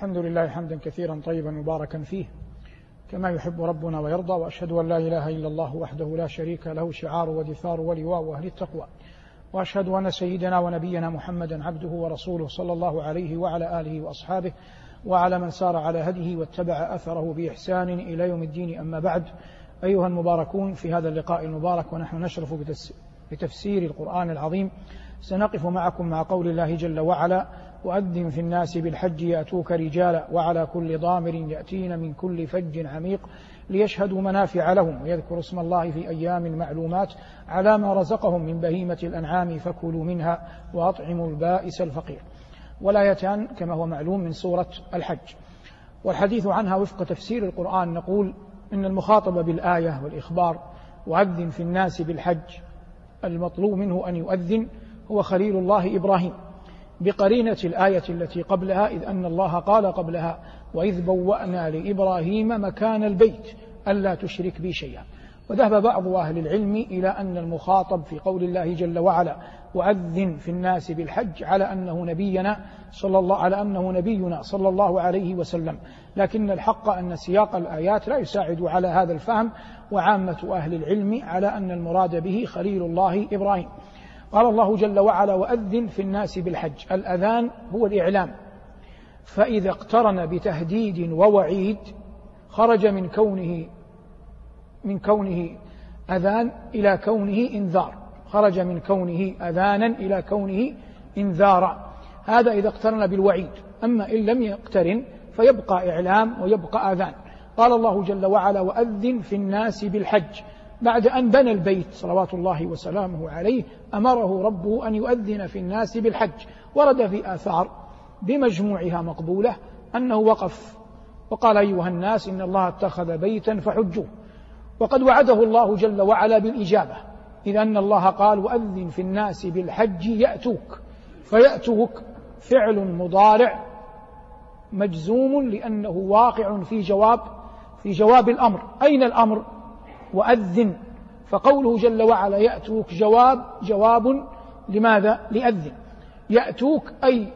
الحمد لله حمدا كثيرا طيبا مباركا فيه. كما يحب ربنا ويرضى وأشهد أن لا إله إلا الله وحده لا شريك له شعار ودثار ولواء أهل التقوى. وأشهد أن سيدنا ونبينا محمدا عبده ورسوله صلى الله عليه وعلى آله وأصحابه وعلى من سار على هديه واتبع أثره بإحسان إلى يوم الدين. أما بعد أيها المباركون في هذا اللقاء المبارك ونحن نشرف بتفسير القرآن العظيم. سنقف معكم مع قول الله جل وعلا وأذن في الناس بالحج يأتوك رجالا وعلى كل ضامر يأتين من كل فج عميق ليشهدوا منافع لهم ويذكروا اسم الله في أيام معلومات على ما رزقهم من بهيمة الأنعام فكلوا منها وأطعموا البائس الفقير. والآيتان كما هو معلوم من سورة الحج. والحديث عنها وفق تفسير القرآن نقول إن المخاطب بالآية والإخبار وأذن في الناس بالحج المطلوب منه أن يؤذن هو خليل الله إبراهيم. بقرينة الآية التي قبلها إذ أن الله قال قبلها وإذ بوأنا لإبراهيم مكان البيت ألا تشرك بي شيئا. وذهب بعض أهل العلم إلى أن المخاطب في قول الله جل وعلا وأذن في الناس بالحج على أنه نبينا صلى الله على أنه نبينا صلى الله عليه وسلم. لكن الحق أن سياق الآيات لا يساعد على هذا الفهم وعامة أهل العلم على أن المراد به خليل الله إبراهيم. قال الله جل وعلا وأذن في الناس بالحج. الأذان هو الإعلام. فإذا اقترن بتهديد ووعيد خرج من كونه من كونه أذان إلى كونه إنذار. خرج من كونه أذانا إلى كونه إنذارا. هذا إذا اقترن بالوعيد. أما إن لم يقترن فيبقى إعلام ويبقى أذان. قال الله جل وعلا وأذن في الناس بالحج. بعد أن بنى البيت صلوات الله وسلامه عليه أمره ربه أن يؤذن في الناس بالحج. ورد في آثار بمجموعها مقبولة أنه وقف وقال أيها الناس إن الله اتخذ بيتا فحجوه. وقد وعده الله جل وعلا بالإجابة إذ أن الله قال وأذن في الناس بالحج يأتوك فيأتوك فعل مضارع مجزوم لأنه واقع في جواب في جواب الأمر. أين الأمر؟ وأذن فقوله جل وعلا يأتوك جواب جواب لماذا؟ لأذن. يأتوك أي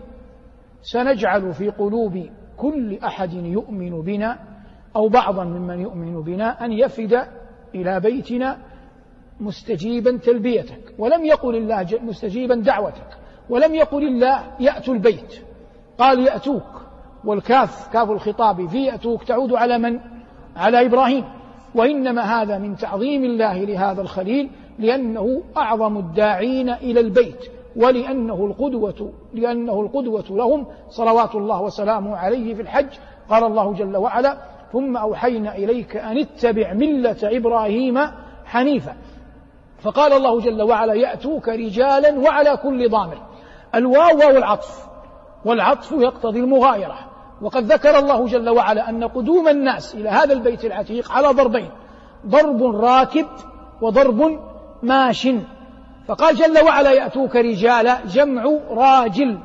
سنجعل في قلوب كل أحد يؤمن بنا أو بعضا ممن يؤمن بنا أن يفد إلى بيتنا مستجيبا تلبيتك ولم يقل الله مستجيبا دعوتك ولم يقل الله يأتوا البيت. قال يأتوك والكاف كاف الخطاب في يأتوك تعود على من؟ على إبراهيم. وإنما هذا من تعظيم الله لهذا الخليل لأنه أعظم الداعين إلى البيت ولأنه القدوة لأنه القدوة لهم صلوات الله وسلامه عليه في الحج. قال الله جل وعلا ثم أوحينا إليك أن اتبع ملة إبراهيم حنيفا. فقال الله جل وعلا يأتوك رجالا وعلى كل ضامر. الواو واو العطف والعطف يقتضي المغايرة. وقد ذكر الله جل وعلا أن قدوم الناس إلى هذا البيت العتيق على ضربين ضرب راكب وضرب ماش فقال جل وعلا يأتوك رجالا جمع راجل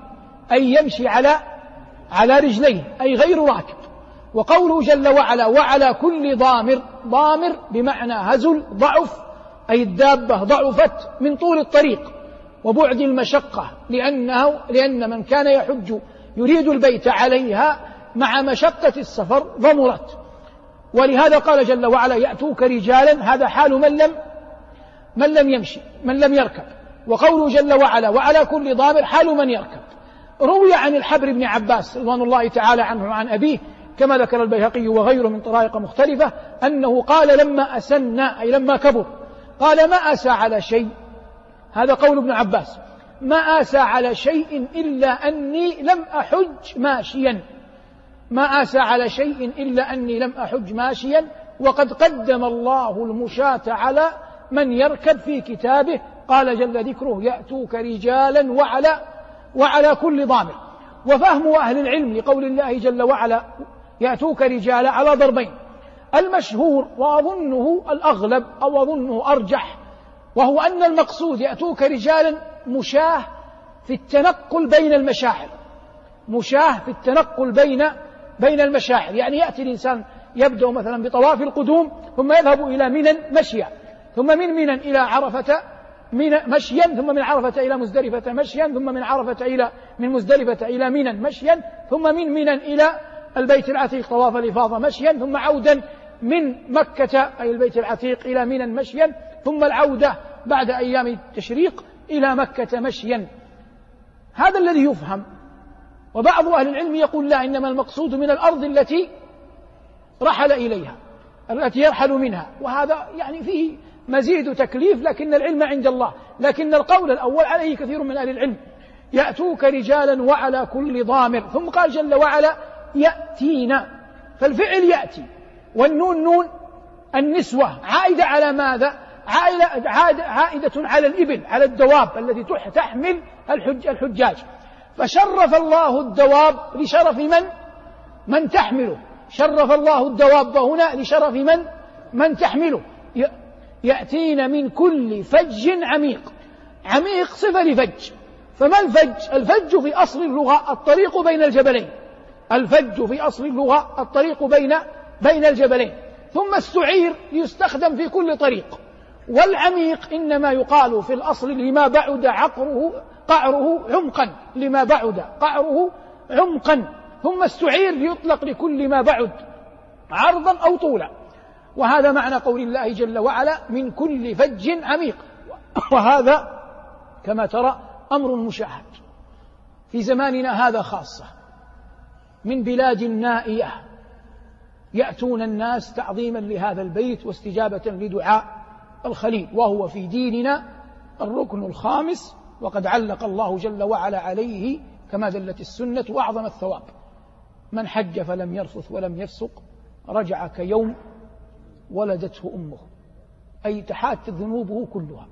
أي يمشي على على رجليه أي غير راكب. وقوله جل وعلا وعلى كل ضامر ضامر بمعنى هزل ضعف أي الدابة ضعفت من طول الطريق وبعد المشقة لأنه لأن من كان يحج يريد البيت عليها مع مشقة السفر ضمرت. ولهذا قال جل وعلا يأتوك رجالا هذا حال من لم من لم يمشي من لم يركب. وقوله جل وعلا وعلى كل ضامر حال من يركب. روي عن الحبر بن عباس رضوان الله تعالى عنه وعن أبيه كما ذكر البيهقي وغيره من طرائق مختلفة أنه قال لما أسن أي لما كبر قال ما أسى على شيء. هذا قول ابن عباس. ما آسى على شيء إلا أني لم أحج ماشيا. ما آسى على شيء إلا أني لم أحج ماشيا. وقد قدم الله المشاة على من يركب في كتابه. قال جل ذكره يأتوك رجالا وعلى وعلى كل ضامر وفهم أهل العلم لقول الله جل وعلا يأتوك رجالا على ضربين. المشهور وأظنه الأغلب أو أظنه أرجح وهو أن المقصود يأتوك رجالا مشاه في التنقل بين المشاعر. مشاه في التنقل بين بين المشاعر. يعني يأتي الإنسان يبدأ مثلا بطواف القدوم ثم يذهب إلى منى مشيا. ثم من منى إلى عرفة من مشيا ثم من عرفة إلى مزدلفة مشيا ثم من عرفة إلى من مزدلفة إلى منى مشيا ثم من منى إلى البيت العتيق طواف الإفاضة مشيا ثم عودا من مكة أي البيت العتيق إلى منى مشيا ثم العودة بعد أيام التشريق إلى مكة مشيا. هذا الذي يفهم. وبعض أهل العلم يقول لا إنما المقصود من الأرض التي رحل إليها التي يرحل منها. وهذا يعني فيه مزيد تكليف لكن العلم عند الله. لكن القول الأول عليه كثير من أهل العلم يأتوك رجالا وعلى كل ضامر. ثم قال جل وعلا يأتينا. فالفعل يأتي. والنون نون النسوة. عائدة على ماذا؟ عائدة على الإبل على الدواب التي تحمل الحج الحجاج. فشرف الله الدواب لشرف من؟ من تحمله. شرف الله الدواب هنا لشرف من؟ من تحمله. يأتين من كل فج عميق. عميق صفة لفج. فما الفج؟ الفج في أصل اللغة الطريق بين الجبلين. الفج في أصل اللغة الطريق بين بين الجبلين. ثم استعير ليستخدم في كل طريق. والعميق إنما يقال في الأصل لما بعد عقره قعره عمقا لما بعد قعره عمقا. ثم استعير ليطلق لكل ما بعد عرضا أو طولا. وهذا معنى قول الله جل وعلا من كل فج عميق. وهذا كما ترى أمر مشاهد. في زماننا هذا خاصة من بلاد نائية يأتون الناس تعظيما لهذا البيت واستجابة لدعاء. الخليل وهو في ديننا الركن الخامس وقد علق الله جل وعلا عليه كما دلت السنة وأعظم الثواب. من حج فلم يرفث ولم يفسق رجع كيوم ولدته أمه. أي تحات ذنوبه كلها.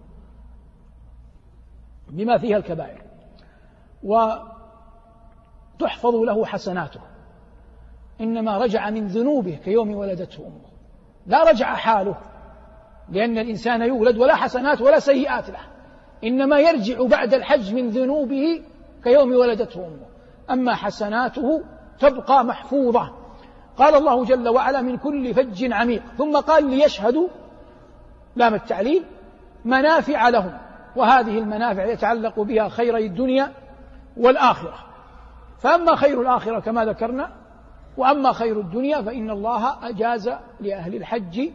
بما فيها الكبائر. وتحفظ له حسناته. إنما رجع من ذنوبه كيوم ولدته أمه. لا رجع حاله. لأن الإنسان يولد ولا حسنات ولا سيئات له. إنما يرجع بعد الحج من ذنوبه كيوم ولدته أمه. أما حسناته تبقى محفوظة. قال الله جل وعلا من كل فج عميق. ثم قال ليشهدوا لام التعليل منافع لهم. وهذه المنافع يتعلق بها خيري الدنيا والآخرة. فأما خير الآخرة كما ذكرنا وأما خير الدنيا فإن الله أجاز لأهل الحج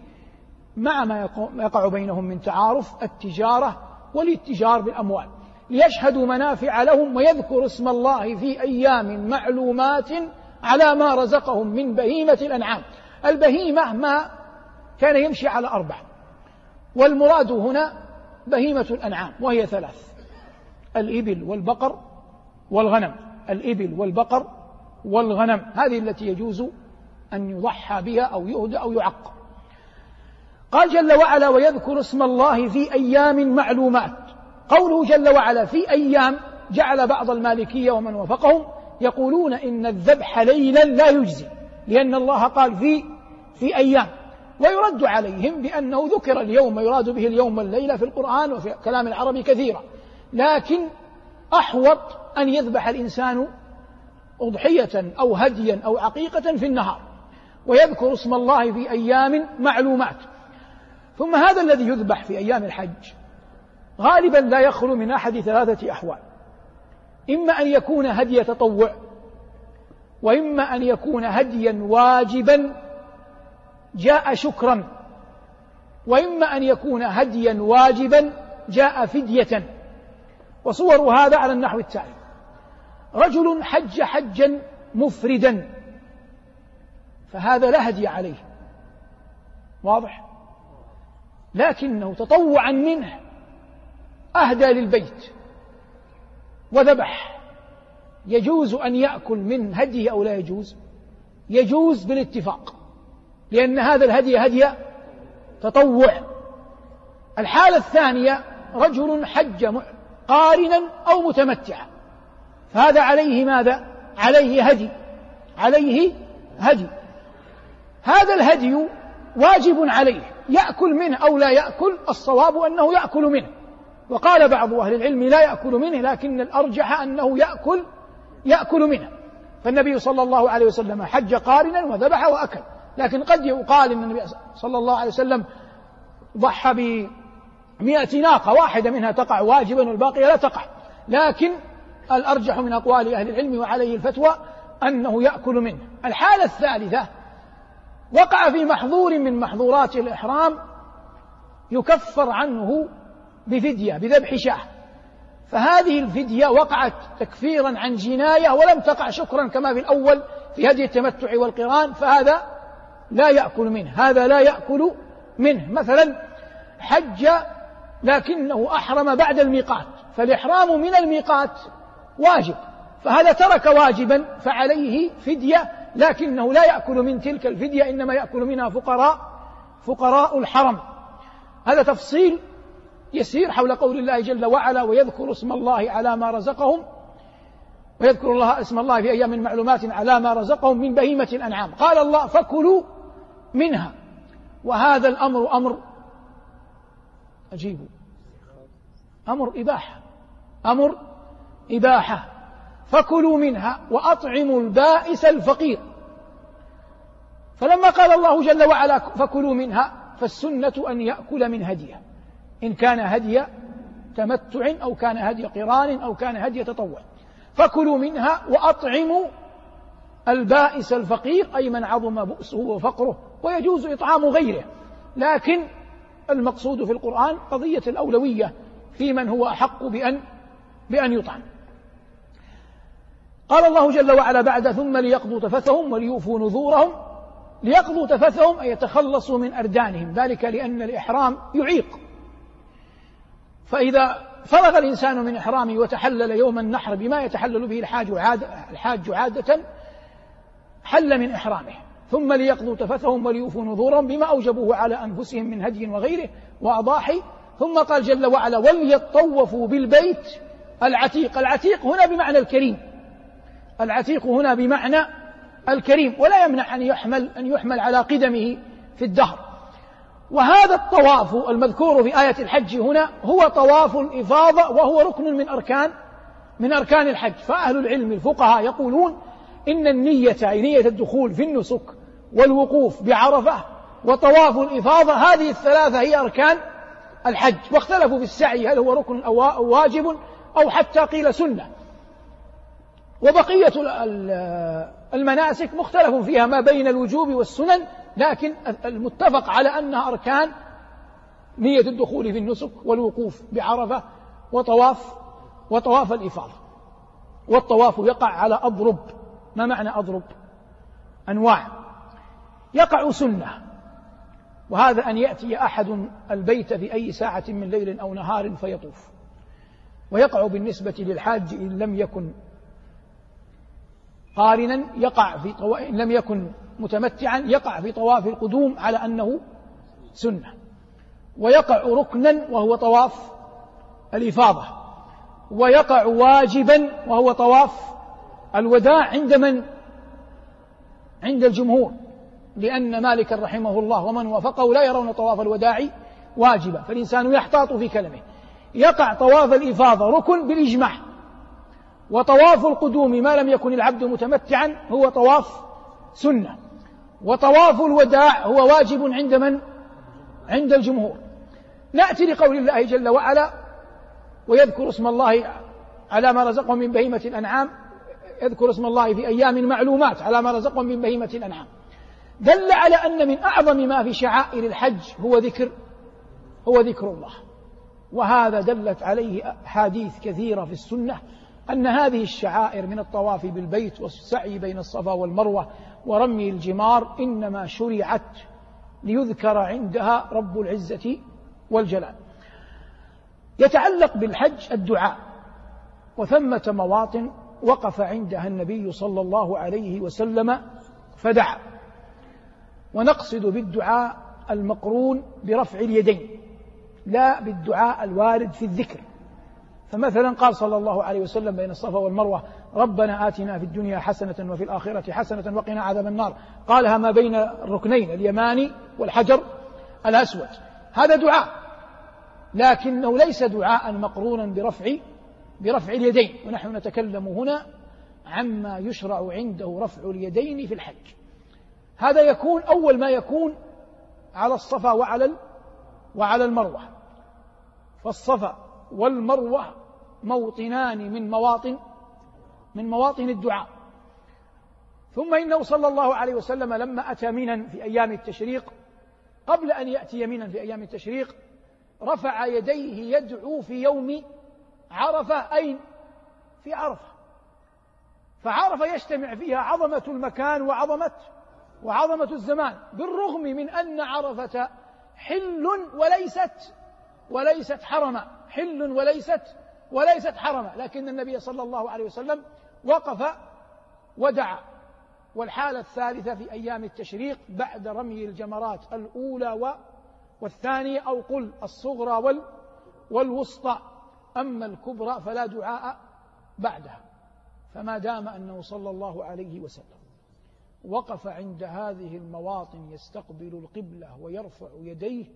مع ما يقع بينهم من تعارف التجارة والاتجار بالأموال. ليشهدوا منافع لهم ويذكروا اسم الله في أيام معلومات على ما رزقهم من بهيمة الأنعام. البهيمة ما كان يمشي على أربع. والمراد هنا بهيمة الأنعام وهي ثلاث. الإبل والبقر والغنم. الإبل والبقر والغنم. هذه التي يجوز أن يضحى بها أو يهدى أو يعق. قال جل وعلا ويذكر اسم الله في أيام معلومات. قوله جل وعلا في أيام جعل بعض المالكية ومن وفقهم يقولون إن الذبح ليلا لا يجزي لأن الله قال في في أيام. ويرد عليهم بأنه ذكر اليوم يراد به اليوم والليلة في القرآن وفي كلام العرب كثيرا. لكن أحوط أن يذبح الإنسان أضحية أو هديا أو عقيقة في النهار. ويذكر اسم الله في أيام معلومات. ثم هذا الذي يذبح في أيام الحج غالبا لا يخلو من أحد ثلاثة أحوال. إما أن يكون هدي تطوع وإما أن يكون هديا واجبا جاء شكرا وإما أن يكون هديا واجبا جاء فدية. وصور هذا على النحو التالي. رجل حج حجا مفردا فهذا لا هدي عليه. واضح؟ لكنه تطوعا منه. أهدى للبيت. وذبح. يجوز أن يأكل من هديه أو لا يجوز؟ يجوز بالاتفاق. لأن هذا الهدي هدي تطوع. الحالة الثانية رجل حج قارنا أو متمتعا. فهذا عليه ماذا؟ عليه هدي. عليه هدي. هذا الهدي واجب عليه. يأكل منه أو لا يأكل الصواب أنه يأكل منه. وقال بعض أهل العلم لا يأكل منه لكن الأرجح أنه يأكل يأكل منه. فالنبي صلى الله عليه وسلم حج قارنا وذبح وأكل. لكن قد يقال أن النبي صلى الله عليه وسلم ضحى بمئة ناقة واحدة منها تقع واجبا والباقية لا تقع. لكن الأرجح من أقوال أهل العلم وعليه الفتوى أنه يأكل منه. الحالة الثالثة وقع في محظور من محظورات الإحرام يكفر عنه بفدية بذبح شاه. فهذه الفدية وقعت تكفيرا عن جناية ولم تقع شكرا كما في الأول في هدي التمتع والقران فهذا لا يأكل منه هذا لا يأكل منه. مثلا حج لكنه أحرم بعد الميقات فالإحرام من الميقات واجب فهذا ترك واجبا فعليه فدية لكنه لا يأكل من تلك الفدية إنما يأكل منها فقراء فقراء الحرم. هذا تفصيل يسير حول قول الله جل وعلا ويذكر اسم الله على ما رزقهم ويذكر الله اسم الله في أيام معلومات على ما رزقهم من بهيمة الأنعام. قال الله فكلوا منها. وهذا الأمر أمر عجيب. أمر إباحة. أمر إباحة. فكلوا منها وأطعموا البائس الفقير. فلما قال الله جل وعلا فكلوا منها فالسنة أن يأكل من هديه. إن كان هدي تمتع أو كان هدي قران أو كان هدي تطوع. فكلوا منها وأطعموا البائس الفقير أي من عظم بؤسه وفقره ويجوز إطعام غيره. لكن المقصود في القرآن قضية الأولوية في من هو أحق بأن بأن يطعم. قال الله جل وعلا بعد ثم ليقضوا تفثهم وليوفوا نذورهم. ليقضوا تفثهم أي يتخلصوا من أردانهم ذلك لأن الإحرام يعيق. فإذا فرغ الإنسان من إحرامه وتحلل يوم النحر بما يتحلل به الحاج عادة الحاج عادة حل من إحرامه. ثم ليقضوا تفثهم وليوفوا نذورهم بما أوجبوه على أنفسهم من هدي وغيره وأضاحي. ثم قال جل وعلا وليطوفوا بالبيت العتيق. العتيق هنا بمعنى الكريم. العتيق هنا بمعنى الكريم ولا يمنع أن يحمل أن يحمل على قدمه في الدهر. وهذا الطواف المذكور في آية الحج هنا هو طواف الإفاضة وهو ركن من أركان من أركان الحج. فأهل العلم الفقهاء يقولون إن النية أي نية الدخول في النسك والوقوف بعرفة وطواف الإفاضة هذه الثلاثة هي أركان الحج. واختلفوا في السعي هل هو ركن أو واجب أو حتى قيل سنة. وبقية المناسك مختلف فيها ما بين الوجوب والسنن لكن المتفق على أنها أركان نية الدخول في النسك والوقوف بعرفة وطواف وطواف الإفاضة. والطواف يقع على أضرب. ما معنى أضرب؟ أنواع. يقع سنة. وهذا أن يأتي أحد البيت في أي ساعة من ليل أو نهار فيطوف. ويقع بالنسبة للحاج إن لم يكن قارنا يقع في طو... إن لم يكن متمتعا يقع في طواف القدوم على أنه سنة. ويقع ركنا وهو طواف الإفاضة. ويقع واجبا وهو طواف الوداع عند من؟ عند الجمهور. لأن مالك رحمه الله ومن وافقه لا يرون طواف الوداع واجبا. فالإنسان يحتاط في كلمه. يقع طواف الإفاضة ركن بالإجماع. وطواف القدوم ما لم يكن العبد متمتعا هو طواف سنة. وطواف الوداع هو واجب عند من؟ عند الجمهور. نأتي لقول الله جل وعلا ويذكر اسم الله على ما رزقهم من بهيمة الأنعام. يذكر اسم الله في أيام معلومات على ما رزقهم من بهيمة الأنعام. دل على أن من أعظم ما في شعائر الحج هو ذكر هو ذكر الله. وهذا دلت عليه أحاديث كثيرة في السنة. أن هذه الشعائر من الطواف بالبيت والسعي بين الصفا والمروة ورمي الجمار إنما شرعت ليذكر عندها رب العزة والجلال. يتعلق بالحج الدعاء وثمة مواطن وقف عندها النبي صلى الله عليه وسلم فدعا. ونقصد بالدعاء المقرون برفع اليدين لا بالدعاء الوارد في الذكر. فمثلا قال صلى الله عليه وسلم بين الصفا والمروة ربنا آتنا في الدنيا حسنة وفي الآخرة حسنة وقنا عذاب النار. قالها ما بين الركنين اليماني والحجر الأسود. هذا دعاء لكنه ليس دعاء مقرونا برفع برفع اليدين. ونحن نتكلم هنا عما يشرع عنده رفع اليدين في الحج. هذا يكون أول ما يكون على الصفا وعلى وعلى المروة. فالصفا والمروة موطنان من مواطن من مواطن الدعاء ثم إنه صلى الله عليه وسلم لما أتى منا في أيام التشريق قبل أن يأتي منا في أيام التشريق رفع يديه يدعو في يوم عرفة أين؟ في عرفة فعرفة يجتمع فيها عظمة المكان وعظمة وعظمة الزمان بالرغم من أن عرفة حل وليست وليست حرما حل وليست وليست حرما لكن النبي صلى الله عليه وسلم وقف ودعا. والحالة الثالثة في أيام التشريق بعد رمي الجمرات الأولى والثانية أو قل الصغرى وال والوسطى. أما الكبرى فلا دعاء بعدها. فما دام أنه صلى الله عليه وسلم وقف عند هذه المواطن يستقبل القبلة ويرفع يديه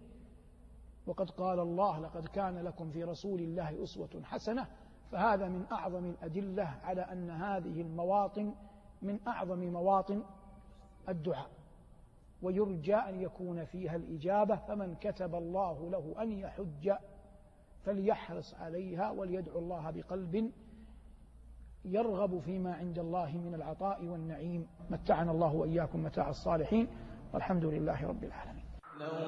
وقد قال الله لقد كان لكم في رسول الله أسوة حسنة فهذا من أعظم الأدلة على أن هذه المواطن من أعظم مواطن الدعاء. ويرجى أن يكون فيها الإجابة فمن كتب الله له أن يحج فليحرص عليها وليدعو الله بقلب يرغب فيما عند الله من العطاء والنعيم. متعنا الله وإياكم متاع الصالحين والحمد لله رب العالمين. لو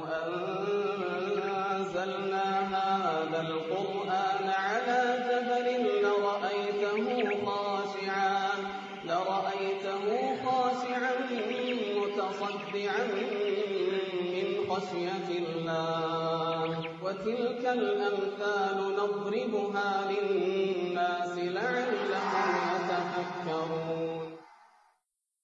أنزلنا هذا القرآن على جبل لرأيته خاشعا لرأيته خاشعا متصدعا من خشية الله. وتلك الأمثال نضربها للناس